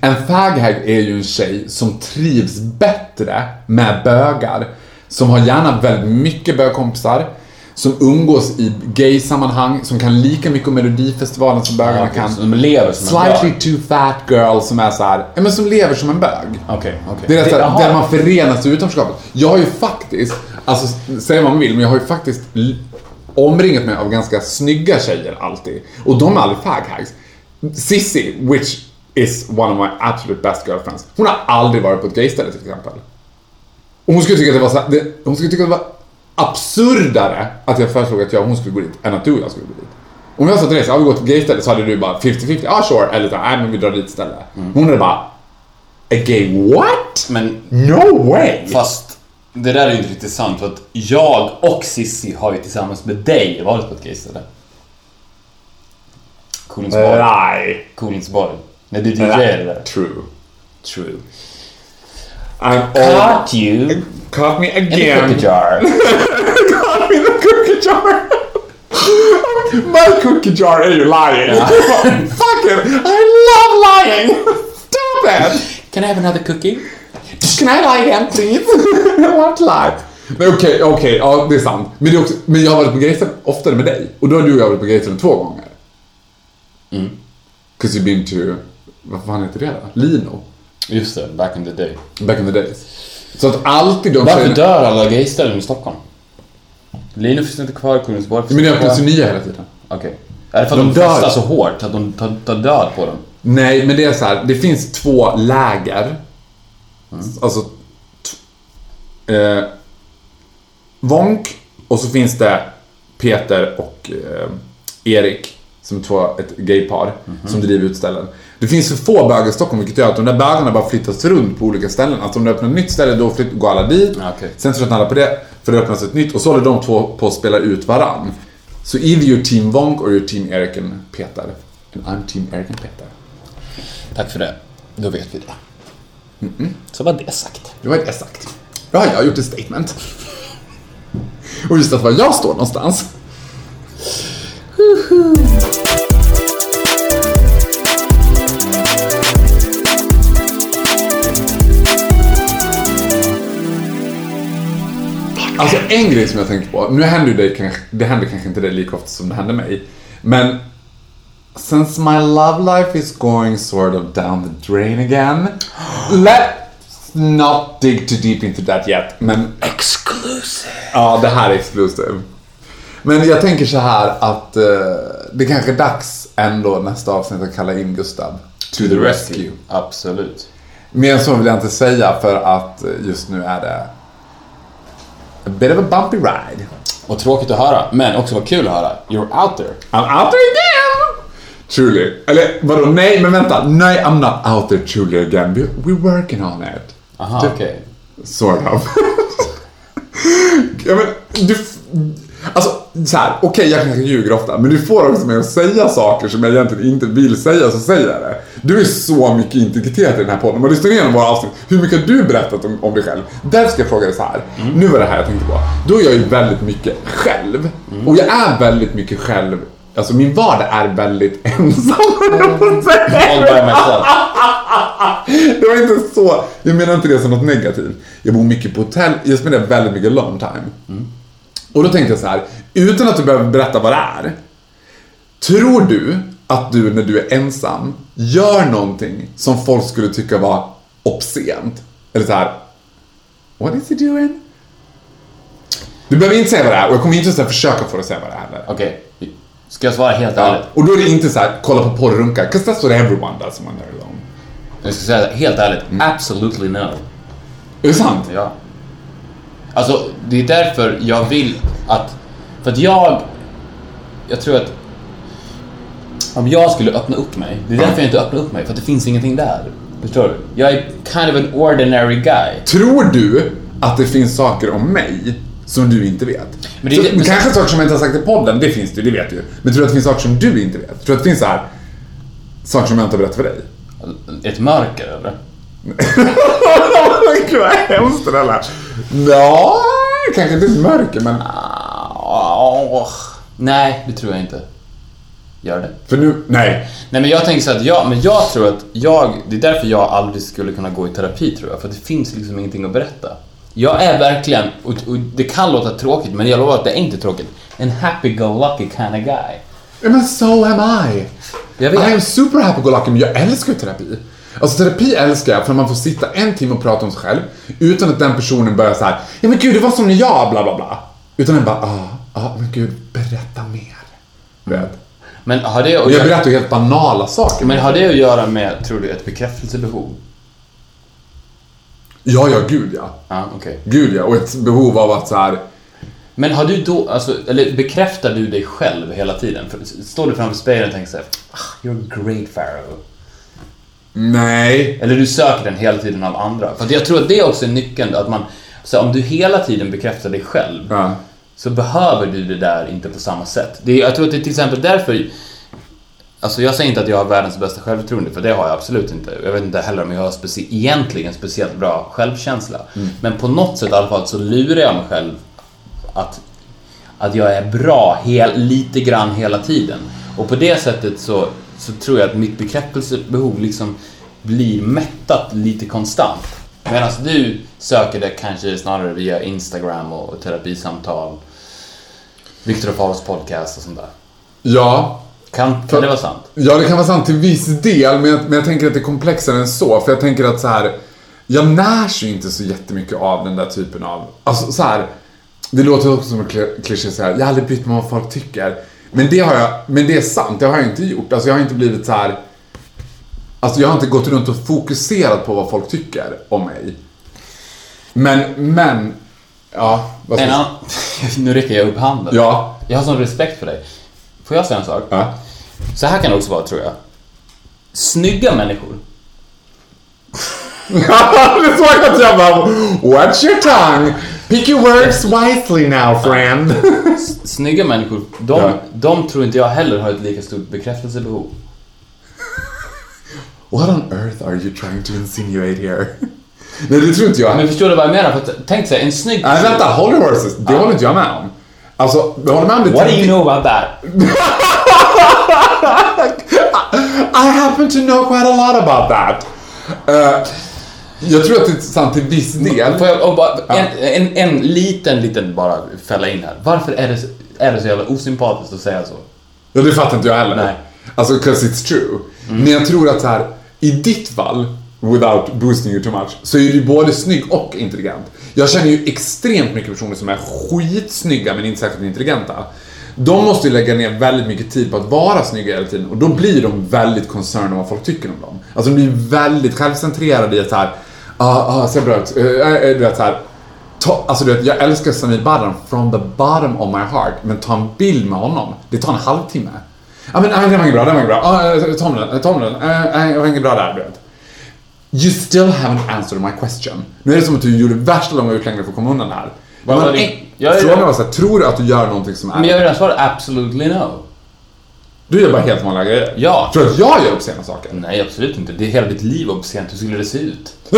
En fag hag är ju en tjej som trivs bättre med bögar. Som har gärna väldigt mycket bögkompisar. Som umgås i gay-sammanhang, som kan lika mycket om Melodifestivalen som bögarna kan. De lever som en Slightly bög. too fat girl som är så här, ja men som lever som en bög. Okej, okej. Det är det, jaha. där man förenas i utanförskapet. Jag har ju faktiskt, alltså säga vad man vill, men jag har ju faktiskt omringat mig av ganska snygga tjejer alltid. Och de är aldrig faghags. Sissy, which is one of my absolute best girlfriends. Hon har aldrig varit på ett gayställe till exempel. Och hon skulle tycka att det var så det, hon skulle tycka att det var absurdare att jag föreslog att jag och hon skulle gå dit än att du och jag skulle gå dit. Om jag sa till dig så, ja, vi går till gayställe så hade du bara 50-50, ja ah, sure, eller så nej men vi drar dit istället. Hon hade bara, a gay what? Men No way! fast det där är ju inte riktigt sant för att jag och Sissi har ju tillsammans med dig varit på ett gayställe. Kolingsborg. Lie. Kolingsborg. När du DJade där. True. True. I'm. Caught you Caught me in the again. cookie jar. Caught me in the cookie jar. My cookie jar är ju lying. Fuck it. I love lying. Stop it. Can I have another cookie? Can I? I want to lie. Nej okej, okej, ja det är sant. Men, det är också, men jag har varit på gayställen oftare med dig. Och då har du och jag varit på gayställen två gånger. Mm. Cause you've been to, vad fan heter det då? Lino. Just det, back in the day. Back in the days. Så att alltid de Varför dör alla gayställen i Stockholm? Linus finns inte kvar, Kolingsborg finns Men det öppnas ju nya hela tiden. Okej. Är det för att De de, festar så hårt att de tar, tar död på dem? Nej, men det är så här. Det finns två läger. Alltså... T- eh, Vonk och så finns det Peter och eh, Erik som är två, ett gaypar som driver utställen. Det finns för få bögar i Stockholm vilket gör att de där bögarna bara flyttas runt på olika ställen. Alltså om det öppnar ett nytt ställe då flytt, går alla dit. Ja, okej. Sen tröttnar alla på det för det öppnas ett nytt och så håller de två på att spela ut varann. Så either you're team Vonk or you're team Erik and Peter. And I'm team Erik and Peter. Tack för det. Då vet vi det. Så var det sagt. Det var det sagt. Har jag gjort ett statement. Och visat var jag står någonstans. Alltså en grej som jag tänker på, nu händer det, kanske- det händer kanske inte det lika ofta som det händer mig. Men since my love life is going sort of down the drain again. Let's not dig too deep into that yet. Men Exclusive. ja, det här är exclusive. Men jag tänker så här att eh, det kanske är dags ändå nästa avsnitt att kalla in Gustav. To the rescue. Absolut. Mer än så vill jag inte säga för att just nu är det a bit of a bumpy ride. Och tråkigt att höra, men också vad kul att höra. You're out there. I'm out there again! Truly. Eller vadå, nej men vänta. Nej, I'm not out there truly again. We, we're working on it. Aha, okej. Sort of. ja, men, du, alltså, så här, okej jag kanske ljuger ofta, men du får också mig att säga saker som jag egentligen inte vill säga, så säger jag det. Du är så mycket integritet i den här podden. Om man lyssnar igenom våra avsnitt, hur mycket har du berättat om, om dig själv? Därför ska jag fråga dig så här. Nu var det här jag tänkte på. Då är jag ju väldigt mycket själv. Och jag är väldigt mycket själv. Alltså min vardag är väldigt ensam. All by myself. Det var inte så. Jag menar inte det som något negativt. Jag bor mycket på hotell. Jag spenderar väldigt mycket alone time. Och då tänkte jag så här, utan att du behöver berätta vad det är. Tror du att du när du är ensam gör någonting som folk skulle tycka var obscent? Eller så här, what is he doing? Du behöver inte säga vad det är och jag kommer inte ens försöka få dig att säga vad det är heller. Okej. Ska jag svara helt ärligt? Och då är det inte så här, kolla på porr och runka, 'cause that's what everyone does when they're alone. Jag ska säga helt ärligt. Absolutely no. Är det sant? Ja. Alltså, det är därför jag vill att... För att jag... Jag tror att... Om jag skulle öppna upp mig, det är därför jag inte öppnar upp mig, för att det finns ingenting där. Förstår du? Jag är kind of an ordinary guy. Tror du att det finns saker om mig som du inte vet? Men det- så, men- kanske saker som jag inte har sagt i podden, det finns det det vet du. Men tror du att det finns saker som du inte vet? Tror du att det finns så här saker som jag inte har berättat för dig? Ett mörker, eller? Gud vad hemskt det där lät. Ja, kanske inte ett mörker men... Nej, det tror jag inte. Gör det? För nu, nej. Nej men jag tänker så att jag, men jag tror att jag, det är därför jag aldrig skulle kunna gå i terapi tror jag, för det finns liksom ingenting att berätta. Jag är verkligen, och, och det kan låta tråkigt, men jag lovar att det är inte tråkigt, en happy-go-lucky kind of guy. Ja, men so am I. Jag vet. I am super happy-go-lucky, men jag älskar ju terapi. Alltså terapi älskar jag för man får sitta en timme och prata om sig själv utan att den personen börjar så här. ja men gud det var som när jag bla bla bla. Utan den bara, ah, ah men gud, berätta mer. Vet. Men har det att Och jag berättar ju helt banala saker. men har det att göra med, tror du, ett bekräftelsebehov? Ja, ja, gud ja. Ja, okej. Gud ja, och ett behov av att så här. Men har du då, alltså, eller bekräftar du dig själv hela tiden? Står du framför spegeln och tänker såhär, ah, you're a great pharaoh. Nej. Eller du söker den hela tiden av andra. För jag tror att det är också nyckeln, att man, så om du hela tiden bekräftar dig själv, Ja. så behöver du det där inte på samma sätt. Det är, jag tror att det är till exempel därför Alltså jag säger inte att jag har världens bästa självförtroende, för det har jag absolut inte. Jag vet inte heller om jag har speci- egentligen speciellt bra självkänsla. Men på något sätt i alla fall så lurar jag mig själv att, att jag är bra hel, lite grann hela tiden. Och på det sättet så, så tror jag att mitt bekräftelsebehov liksom blir mättat lite konstant. Medan du söker det kanske snarare via Instagram och terapisamtal, Viktor och Faros podcast och sånt där. Ja. Kan, kan det vara sant? Ja, det kan vara sant till viss del, men jag, men jag tänker att det är komplexare än så. För jag tänker att så här, jag närs ju inte så jättemycket av den där typen av, alltså så här, det låter också som en kliché så här, jag har aldrig brytt mig om vad folk tycker. Men det har jag, men det är sant, det har jag inte gjort. Alltså jag har inte blivit så här, alltså jag har inte gått runt och fokuserat på vad folk tycker om mig. Men, men, ja, vad ska jag nu räcker jag upp handen. Ja. Jag har sån respekt för dig. Får jag säga en sak? Ja. Så här kan det också vara, tror jag. Snygga människor. det såg att jag bara, watch your tongue. Pick your words wisely now friend. Snygga människor, de, Ja. de tror inte jag heller har ett lika stort bekräftelsebehov. What on earth are you trying to insinuate here? Nej, det tror inte jag. Men förstår du vad jag menar? För tänk dig, en snygg... Nej, vänta, your horses. Det håller inte jag med om. Alltså, jag håller med om det. What do you know about that? I happen to know quite a lot about that. Uh, Jag tror att det är sant till viss del. Får jag bara, en, en, en liten, liten bara fälla in här. Varför är det, är det så jävla osympatiskt att säga så? Ja, det fattar inte jag heller. Nej. Alltså, 'cause it's true. Men jag tror att så här, i ditt fall, without boosting you too much, så är du både snygg och intelligent. Jag känner ju extremt mycket personer som är skitsnygga men inte särskilt intelligenta. De måste ju lägga ner väldigt mycket tid på att vara snygga hela tiden och då blir de väldigt concerned om vad folk tycker om dem. Alltså de blir väldigt självcentrerade i att såhär, ah, ah, ser bra ut, du vet såhär, alltså du vet, jag älskar Samir Badran from the bottom of my heart, men ta en bild med honom, det tar en halvtimme. Ja men den det var inget bra, det var inget bra. Ah, eh, ta om den, eh, ta om den. Nej, det var inget bra där, du vet. You still haven't answered my question. Nu är det som att du gjorde värsta långa utläggningar för att komma undan här. Jag Frågan var såhär, tror du att du gör någonting som är... Men jag har redan svarat absolutely no. Du gör bara helt vanliga grejer. Ja. Tror du att jag gör obscena saker? Nej, absolut inte. Det är hela ditt liv obscent. Hur skulle det se ut?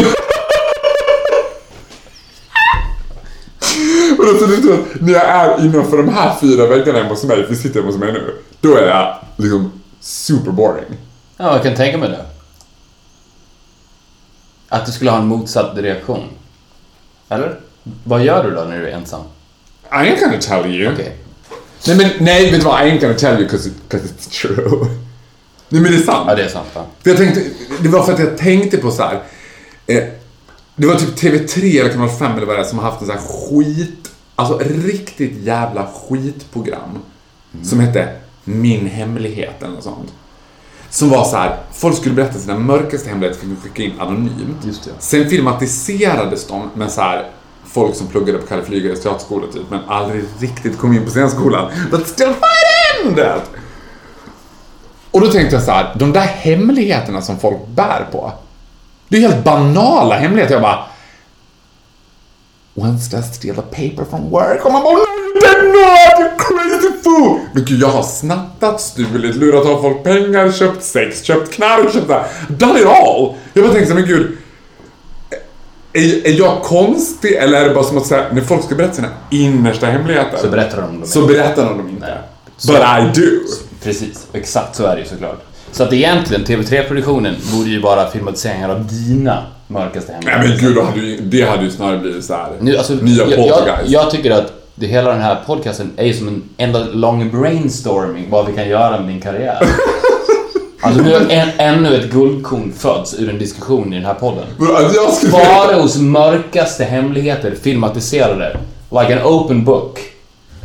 Men alltså du tror att när jag är innanför de här fyra väggarna hemma hos mig, vi sitter hemma hos mig nu, då är jag liksom super boring. Ja, jag kan tänka mig det. Att du skulle ha en motsatt reaktion. Eller? Vad gör du då när du är ensam? I ain't gonna tell you. Okej. Nej men nej, vet du vad? I ain't gonna tell you cause, it, cause it's true. Nej men det är sant. Ja, det är sant va? För jag tänkte, det var för att jag tänkte på så här. Eh, det var typ TV3 eller kanal 5 eller vad det är som har haft en sån här skit, alltså riktigt jävla skitprogram. Som hette Min hemlighet eller något sånt. Som var så här, folk skulle berätta sina mörkaste hemligheter fick de skicka in anonymt. Just det. Sen filmatiserades de med så här folk som pluggade på Kalle Flygares teaterskola typ, men aldrig riktigt kom in på scenskolan. But still fight in that! Och då tänkte jag så här, de där hemligheterna som folk bär på. Det är helt banala hemligheter. Jag bara... Once does steal a paper from work. Och man bara, no you did fool! Men gud, jag har snattat, stulit, lurat av folk pengar, köpt sex, köpt knark, köpt det här. Done it all! Jag bara tänkte så här, men gud. Är, är jag konstig eller är det bara som att säga, när folk ska berätta sina innersta hemligheter Så berättar de dem. så berättar de dem inte. Nej. But I do. Precis, exakt så är det ju såklart. Så att egentligen, TV3-produktionen borde ju vara filmatiseringar av dina mörkaste Nej hemligheter. men gud, då hade ju, det hade ju snarare blivit så här. Nu, alltså, nya jag, jag, poltergeist. jag tycker att det, hela den här podcasten är ju som en enda lång brainstorming vad vi kan göra med din karriär. Alltså nu har en, ännu ett guldkorn föds ur en diskussion i den här podden. Men alltså, mörkaste hemligheter filmatiserade. Like an open book.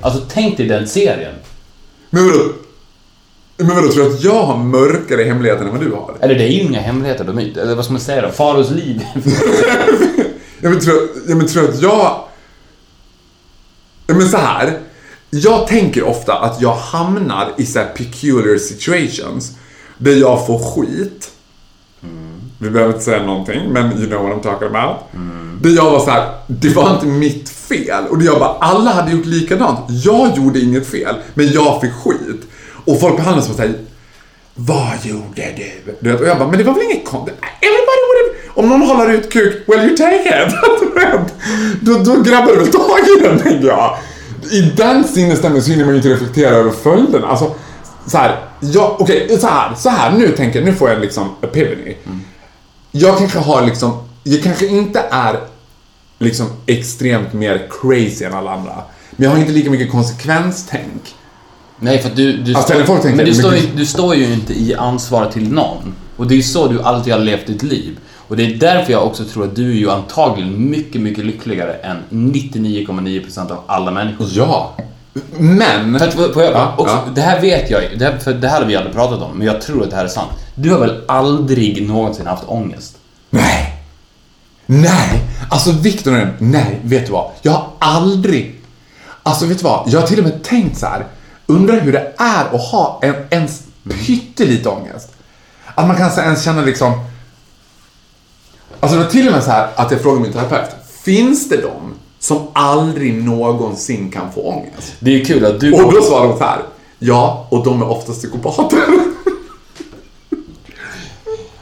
Alltså tänk dig den serien. Men vadå? Men vadå, tror du att jag har mörkare hemligheter än vad du har? Eller det är ju inga hemligheter, de är, eller vad ska man säga då? Faraos liv. Jag men tror, jag men tror att jag... Men så här. Jag tänker ofta att jag hamnar i så här peculiar situations där jag får skit. Vi behöver inte säga någonting, men you know what I'm talking about. Där jag var så här, det var inte mitt fel. Och jag bara, alla hade gjort likadant. Jag gjorde inget fel, men jag fick skit. Och folk behandlade som såhär, vad gjorde du? du vet, och jag bara, men det var väl inget konstigt? Om någon håller ut kuk, well you take it. Då, då grabbar du väl tag i den, tänker jag. I den sinnesstämningen så hinner man ju inte reflektera över följderna. Alltså, så här, jag, okej, så här, så här, nu tänker jag, nu får jag liksom epiphany. Jag kanske har liksom, jag kanske inte är liksom extremt mer crazy än alla andra. Men jag har inte lika mycket konsekvenstänk. Nej, för du... du Alltså, tänker men du ju, du står ju inte i ansvar till någon. Och det är ju så du alltid har levt ditt liv. Och det är därför jag också tror att du är ju antagligen mycket, mycket lyckligare än 99,9% av alla människor. Ja. Men... För att, får jag, Ja, också, ja. Det här vet jag det här, för det här har vi aldrig pratat om, men jag tror att det här är sant. Du har väl aldrig någonsin haft ångest? Nej. Nej. Alltså den- nej, vet du vad? Jag har aldrig... Alltså vet du vad? Jag har till och med tänkt så här. Undrar hur det är att ha en, ens pyttelite ångest. Att man kan ens känna liksom... Alltså det var till och med så här att jag frågade min terapeut. Finns det de som aldrig någonsin kan få ångest? Det är kul att du... Och då svarade hon så här. Ja, och de är ofta psykopater.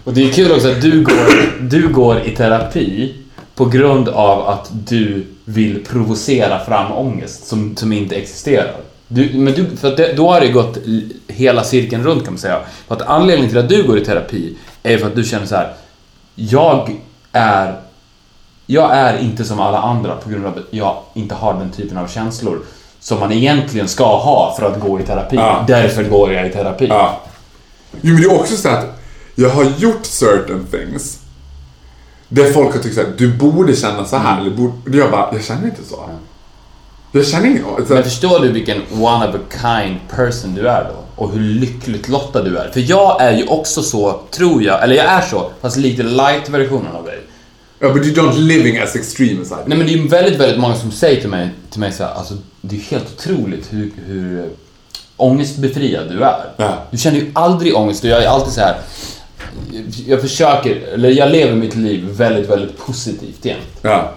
Och det är kul också att du går, du går i terapi på grund av att du vill provocera fram ångest som, som inte existerar. Du, men du, för det, då har det gått hela cirkeln runt kan man säga. För att anledningen till att du går i terapi är för att du känner så här. Jag är jag är inte som alla andra på grund av att jag inte har den typen av känslor som man egentligen ska ha för att gå i terapi. Ja. Därför går jag i terapi. Ja. Jo, men det är också så att jag har gjort certain things där folk har tyckt att du borde känna så här. Eller borde, jag bara, jag känner inte så. Jag känner inget. Så, Men förstår du vilken one of a kind person du är då? Och hur lyckligt lottad du är? För jag är ju också så, tror jag, eller jag är så, fast lite light-versionen av dig. Ja, but you don't living as extreme as I do. Nej men det är ju väldigt, väldigt många som säger till mig, till mig så här, alltså det är helt otroligt hur, hur ångestbefriad du är. Ja. Du känner ju aldrig ångest och jag är alltid så här. Jag försöker, eller jag lever mitt liv väldigt, väldigt positivt igen. Ja.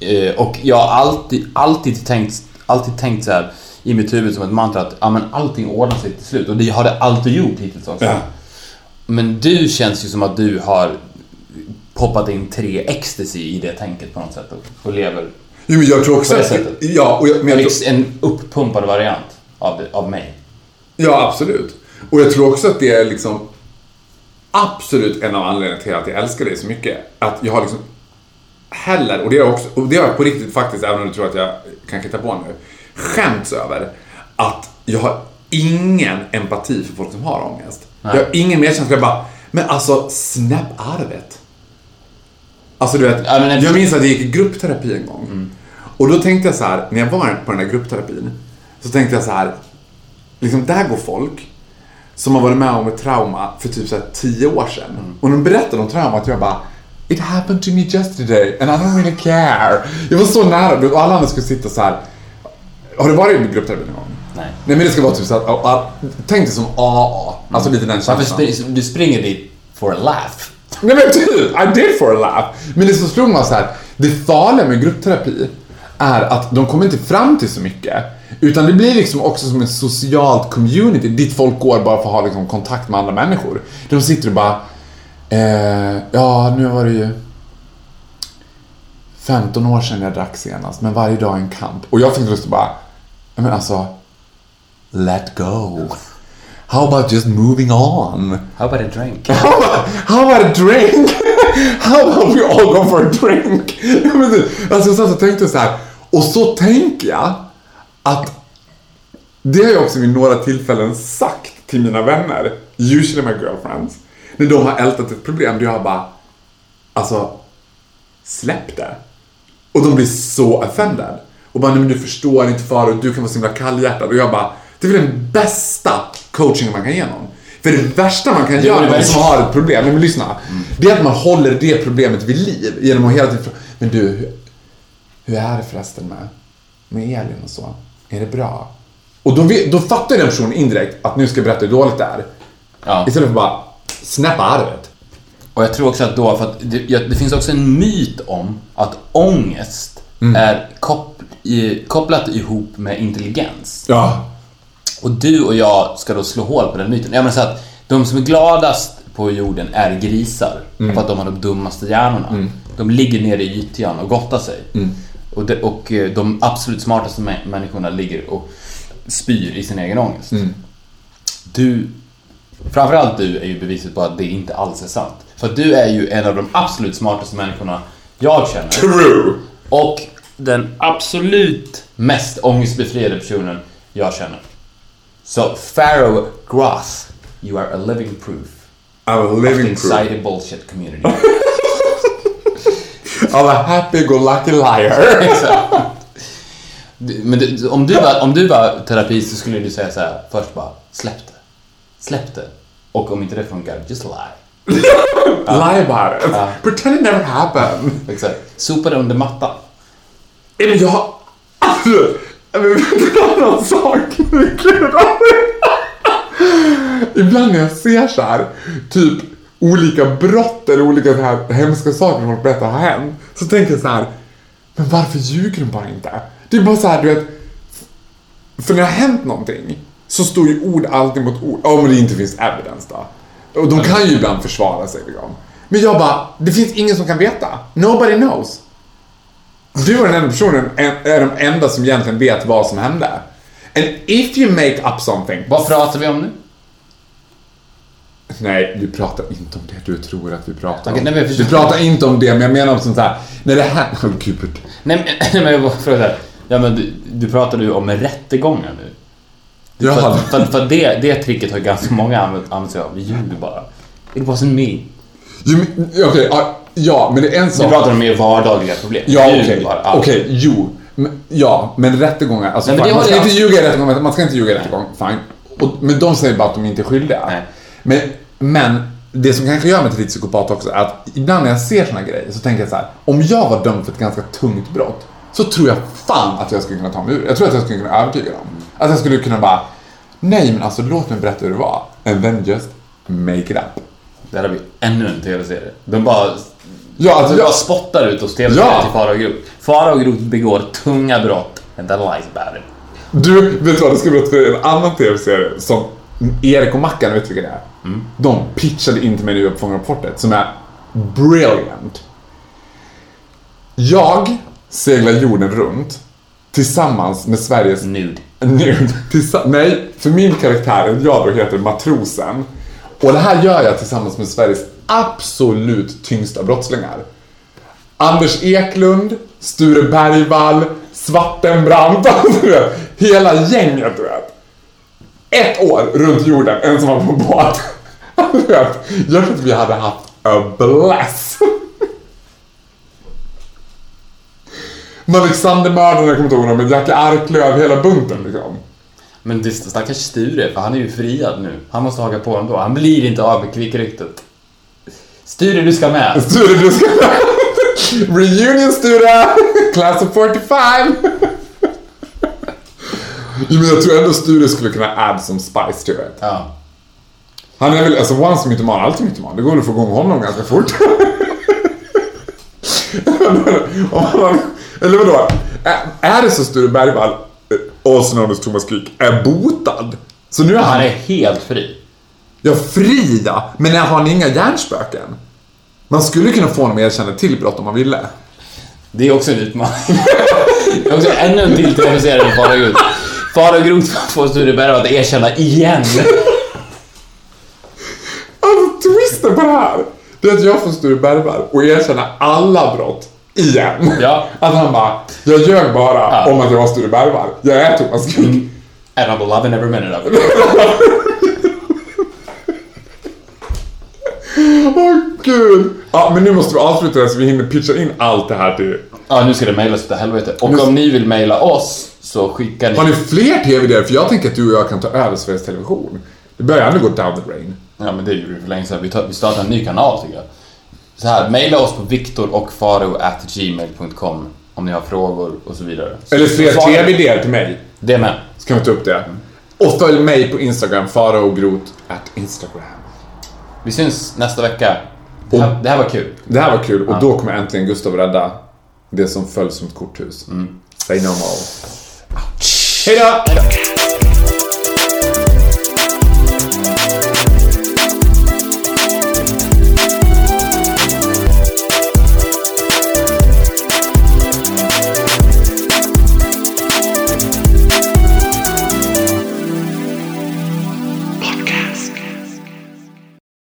Eh, och jag har alltid, alltid tänkt, alltid tänkt så här i mitt huvud som ett mantra att ja, men allting ordnar sig till slut. Och det har det alltid gjort hittills också. Ja. Men du känns ju som att du har poppat in tre ecstasy i det tänket på något sätt och, och lever Jo, men jag tror också På det sättet. Ja, och jag, men jag en, tror, en uppumpad variant av, av mig. ja, absolut. Och jag tror också att det är liksom absolut en av anledningarna till att jag älskar dig så mycket. Att jag har liksom heller, och det jag också, och det har jag på riktigt faktiskt, även om du tror att jag kan hitta på nu, skämts över att jag har ingen empati för folk som har ångest. Nej. Jag har ingen medkänsla. Jag bara, men alltså of it. Alltså du vet, Ja, jag minns att jag gick i gruppterapi en gång. Och då tänkte jag så här, när jag var på den där gruppterapin, så tänkte jag så här, liksom där går folk som har varit med om ett trauma för typ så här tio år sedan. Och de berättade om traumat och jag bara It happened to me yesterday and I don't really care. Jag var så nära och alla andra skulle sitta så här. Har du varit i gruppterapi någon gång? Nej. Nej men det ska vara typ så att, tänk dig som AA. Alltså lite den känslan. du springer dit for a laugh? Nej men typ, I did for a laugh. Men det som slog mig var så här, det farliga med gruppterapi är att de kommer inte fram till så mycket. Utan det blir liksom också som ett socialt community dit folk går bara för att ha liksom kontakt med andra människor. De sitter och bara, eh, ja nu var det ju 15 år sedan jag drack senast, men varje dag är en kamp. Och jag fick lust att bara, men alltså, let go. How about just moving on? How about a drink? How about, how about a drink? How about we all go for a drink? Alltså jag satt och tänkte så här. Och så tänker jag att det har jag också vid några tillfällen sagt till mina vänner, usually my girlfriends, när de har ältat ett problem där jag bara, alltså, släpp det. Och de blir så offended. Och bara, nej men du förstår inte för och du kan vara så himla kallhjärtad. Och jag bara, det är väl den bästa coachingen man kan ge någon. För det värsta man kan göra någon värsta. som har ett problem, men lyssna. Det är att man håller det problemet vid liv genom att hela tiden fråga, men du, hur, är det förresten med, med Elin och så? Är det bra? Och då, då fattar den personen indirekt att nu ska jag berätta hur dåligt det är. Ja. Istället för bara, snappa out of it. Och jag tror också att då, för att det, det finns också en myt om att ångest Mm. är kop, i, kopplat ihop med intelligens. Ja. Och du och jag ska då slå hål på den myten. Jag menar så att de som är gladast på jorden är grisar. Mm. För att de har de dummaste hjärnorna. De ligger nere i ytjan och gottar sig. Mm. Och, de, och eh, de absolut smartaste mä- människorna ligger och spyr i sin egen ångest. Mm. Du, framförallt du, är ju beviset på att det inte alls är sant. För att du är ju en av de absolut smartaste människorna jag känner. True. Och den absolut mest ångestbefriade personen jag känner. Så Pharaoh Groth, you are a living proof I'm a of the living proof bullshit community. of a happy-go-lucky liar. Exakt. Du- Men det, om, du var, om du var terapi så skulle du säga så här, först bara släpp det. Släpp det. Och om inte det funkar, just lie. Lie about it. Pretend it never happened. Exakt. Sopa det under mattan. Men jag... Alltså, jag vill dra någon sak. Ibland när jag ser så här, typ olika brott eller olika så här hemska saker som folk berättar har hänt. Så tänker jag så här, men varför ljuger de bara inte? Det är bara så här, du vet. För när det har hänt någonting så står ju ord alltid mot ord. Om det inte finns evidence då. Och de kan ju ibland försvara sig liksom. Men jag bara, det finns ingen som kan veta. Nobody knows. Du och den enda personen är de enda som egentligen vet vad som hände. And if you make up something, Vad pratar vi om nu? Nej, vi pratar inte om det du tror att vi pratar Okej, om. nej, förstår. pratar inte om det, men jag menar om sånt här. När det här... Åh gud. Nej men, nej, men jag bara frågar så här. Ja men du, du pratade ju om rättegångar nu. Jag För, för, för det, det tricket har ganska många använt, använt sig av. Vi ljuger bara. It wasn't me. Okej, ja, ja, men det är en Vi sak. pratar om mer vardagliga problem. Ja, Vi okej. Ja. Okej, jo. Men, ja, men rättegångar. Alltså, Nej, men man ska jag- inte ljuga i rättegång. Man ska inte ljuga i rättegång. Fine. Och, men de säger bara att de inte är skyldiga. Nej. Men, men det som kanske gör mig till lite psykopat också är att ibland när jag ser såna grejer så tänker jag så här. Om jag var dömd för ett ganska tungt brott så tror jag fan att jag skulle kunna ta mig ur. Jag tror att jag skulle kunna övertyga dem. Att jag skulle kunna bara Nej men alltså låt mig berätta hur det var. And then just make it up. Där har vi ännu en tv-serie. De bara, Ja, alltså, de bara jag, spottar ut oss tv-serier Ja. till Farao och Groth. Farao och Groth begår tunga brott. And that lies about it. Du, vet du vad? Det ska berätta för en annan tv-serie som Erik och Mackan, vet du vilka det är? De pitchade in till mig nu på fortet, som är brilliant. Jag seglar jorden runt tillsammans med Sveriges Nude. Nude. Tillsa- Nej, för min karaktär, jag då heter Matrosen. Och det här gör jag tillsammans med Sveriges absolut tyngsta brottslingar. Anders Eklund, Sture Bergvall, Svartenbrandt, hela gänget du vet. Ett år runt jorden, ensamma på båt. Du vet, Jag tror att vi hade haft a blast. Med Alexandermördaren, jag kommer inte ihåg honom, med Jackie Arklöv, hela bunten liksom. Men det stackars Sture, för han är ju friad nu. Han måste haka på ändå. Han blir inte av med kvickryktet. Sture, du ska med. Sture, du ska... Reunion Sture! Class of 45! Jo, men jag tror ändå Sture skulle kunna add some spice to it. Ja. Han är väl, alltså once mytoman, alltid mytoman. Det går väl att få igång honom ganska fort. Om han- Eller vadå? Är- det så Sture Bergvall, also known as Thomas Quick, är botad? Så nu är Han han... är helt fri. Ja, fri ja. Men har han inga hjärnspöken? Man skulle kunna få honom att erkänna till brott om man ville. Det är också en utmaning. Det är också ännu en till tv-serie Farao Groth. Farao Groth får Sture att erkänna igen. Alltså twisten på det här, det är att jag får Sture Bergvall och erkänna alla brott igen. Ja. Att han bara, jag ljög bara Ja. om att jag var Sture Bergvall. Jag är Thomas Quick. And I will love in every minute of it. Gud. Ja, men nu måste vi avsluta det här så vi hinner pitcha in allt det här till... Ja, nu ska det mejlas till helvete. Och om ni vill mejla oss så skickar Har ni... ni fler tv-idéer? För jag tänker att du och jag kan ta över Sveriges Television. Det börjar ändå gå down the drain. Ja, men det gjorde vi för länge sedan. Vi, tar, vi startar en ny kanal tycker jag. Så här, mejla oss på viktorochfaro.gmail.com om ni har frågor och så vidare. Så- Eller fler tv-idéer till mig. Det med. Så kan vi ta upp det. Och följ mig på Instagram, faraogrot at Instagram. Vi syns nästa vecka. Det här, det här var kul. Det här var kul och då kommer äntligen Gustav rädda det som föll som ett korthus. Say no more. Hejdå! Hejdå.